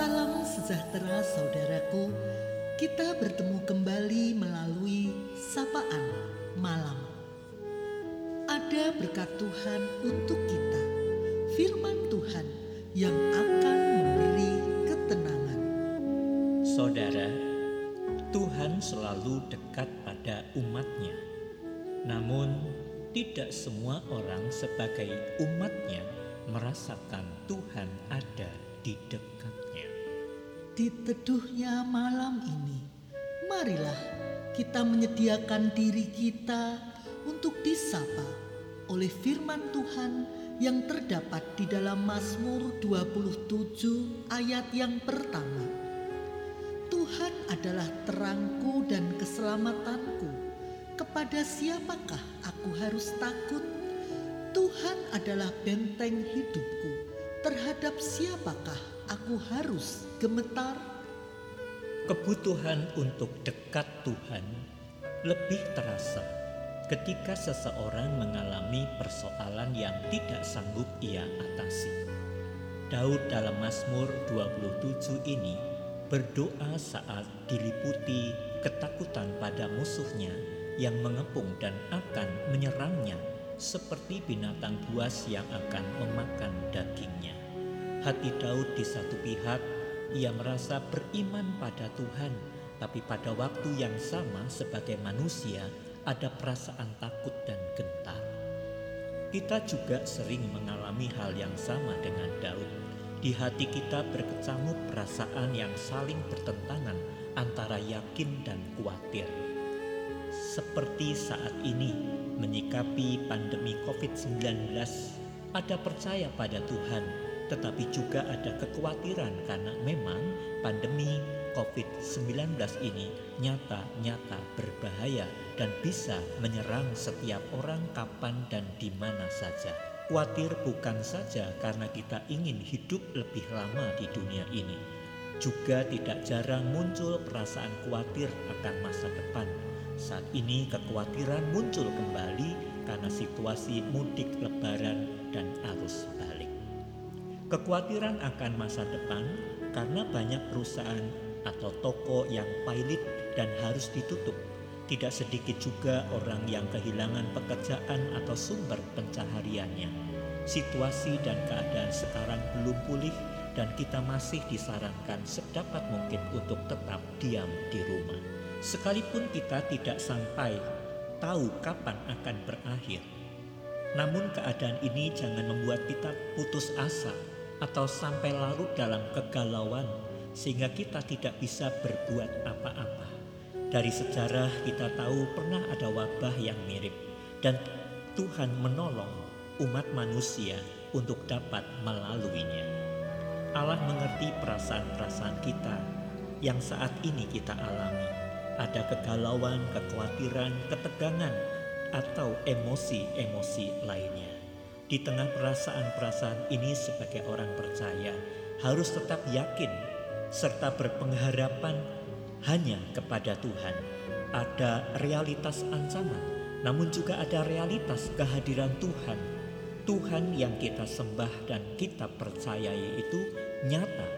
Salam sejahtera saudaraku. Kita bertemu kembali melalui sapaan malam. Ada berkat Tuhan untuk kita. Firman Tuhan yang akan memberi ketenangan. Saudara, Tuhan selalu dekat pada umatnya. Namun, tidak semua orang sebagai umatnya merasakan Tuhan ada di dekatnya. Di teduhnya malam ini, marilah kita menyediakan diri kita untuk disapa oleh firman Tuhan yang terdapat di dalam Mazmur 27 ayat yang pertama. Tuhan adalah terangku dan keselamatanku. Kepada siapakah aku harus takut? Tuhan adalah benteng hidupku. Terhadap siapakah aku harus gemetar? Kebutuhan untuk dekat Tuhan lebih terasa ketika seseorang mengalami persoalan yang tidak sanggup ia atasi. Daud dalam Mazmur 27 ini berdoa saat diliputi ketakutan pada musuhnya yang mengepung dan akan menyerangnya seperti binatang buas yang akan memakan dagingnya. Hati Daud di satu pihak ia merasa beriman pada Tuhan, tapi pada waktu yang sama sebagai manusia ada perasaan takut dan gentar. Kita juga sering mengalami hal yang sama dengan Daud. Di hati kita berkecamuk perasaan yang saling bertentangan antara yakin dan khawatir. Seperti saat ini menyikapi pandemi COVID-19, ada percaya pada Tuhan, tetapi juga ada kekhawatiran karena memang pandemi COVID-19 ini nyata-nyata berbahaya dan bisa menyerang setiap orang kapan dan di mana saja. Khawatir bukan saja karena kita ingin hidup lebih lama di dunia ini, juga tidak jarang muncul perasaan khawatir akan masa depan. Saat ini kekhawatiran muncul kembali karena situasi mudik lebaran dan arus balik. Kekhawatiran akan masa depan karena banyak perusahaan atau toko yang pilot dan harus ditutup. Tidak sedikit juga orang yang kehilangan pekerjaan atau sumber pencahariannya. Situasi dan keadaan sekarang belum pulih dan kita masih disarankan sedapat mungkin untuk tetap diam di rumah. Sekalipun kita tidak sampai tahu kapan akan berakhir. Namun keadaan ini jangan membuat kita putus asa atau sampai larut dalam kegalauan sehingga kita tidak bisa berbuat apa-apa. Dari sejarah kita tahu pernah ada wabah yang mirip dan Tuhan menolong umat manusia untuk dapat melaluinya. Allah mengerti perasaan-perasaan kita yang saat ini kita alami. Ada kegalauan, kekhawatiran, ketegangan, atau emosi-emosi lainnya. Di tengah perasaan-perasaan ini sebagai orang percaya harus tetap yakin serta berpengharapan hanya kepada Tuhan. Ada realitas ancaman, namun juga ada realitas kehadiran Tuhan. Tuhan yang kita sembah dan kita percayai itu nyata,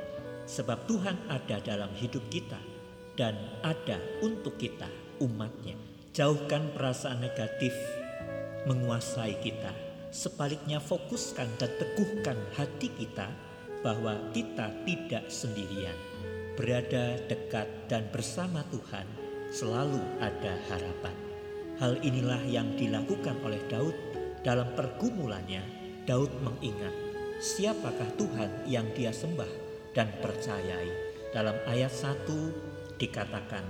sebab Tuhan ada dalam hidup kita dan ada untuk kita, umatnya. Jauhkan perasaan negatif menguasai kita. Sebaliknya fokuskan dan teguhkan hati kita bahwa kita tidak sendirian berada dekat dan bersama Tuhan, selalu ada harapan. Hal inilah yang dilakukan oleh Daud dalam pergumulannya. Daud mengingat siapakah Tuhan yang dia sembah dan percayai. Dalam ayat 1 dikatakan,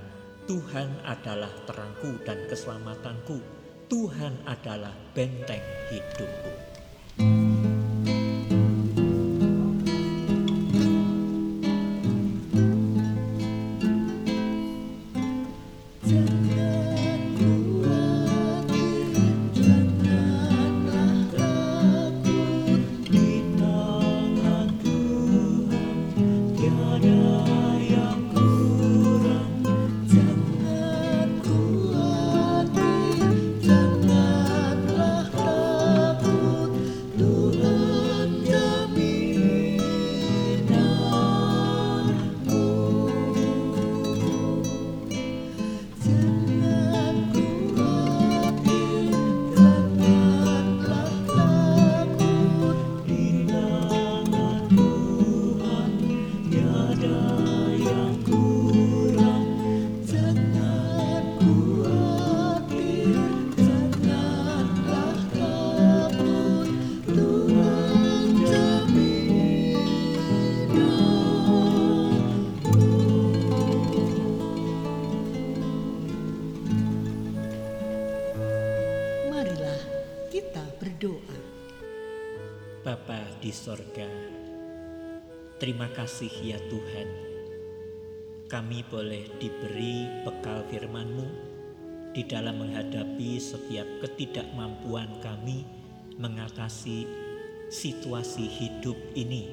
Tuhan adalah terangku dan keselamatanku. Tuhan adalah benteng hidupku. Bapa di sorga, terima kasih ya Tuhan. Kami boleh diberi bekal firman-Mu di dalam menghadapi setiap ketidakmampuan kami mengatasi situasi hidup ini.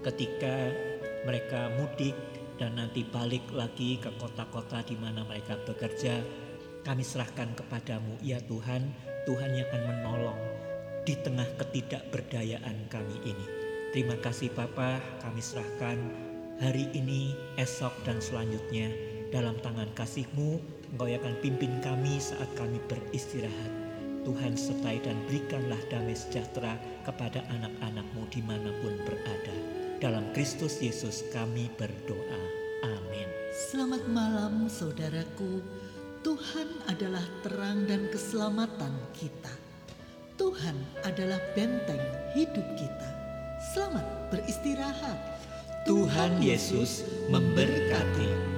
Ketika mereka mudik dan nanti balik lagi ke kota-kota di mana mereka bekerja, kami serahkan kepadamu ya Tuhan, Tuhan yang akan menolong di tengah ketidakberdayaan kami ini. Terima kasih Bapa, kami serahkan hari ini, esok dan selanjutnya dalam tangan kasih-Mu. Engkau akan pimpin kami saat kami beristirahat. Tuhan sertai dan berikanlah damai sejahtera kepada anak-anakmu di mana pun berada. Dalam Kristus Yesus kami berdoa. Amin. Selamat malam saudaraku. Tuhan adalah terang dan keselamatan kita. Tuhan adalah benteng hidup kita. Selamat beristirahat. Tuhan Yesus memberkati.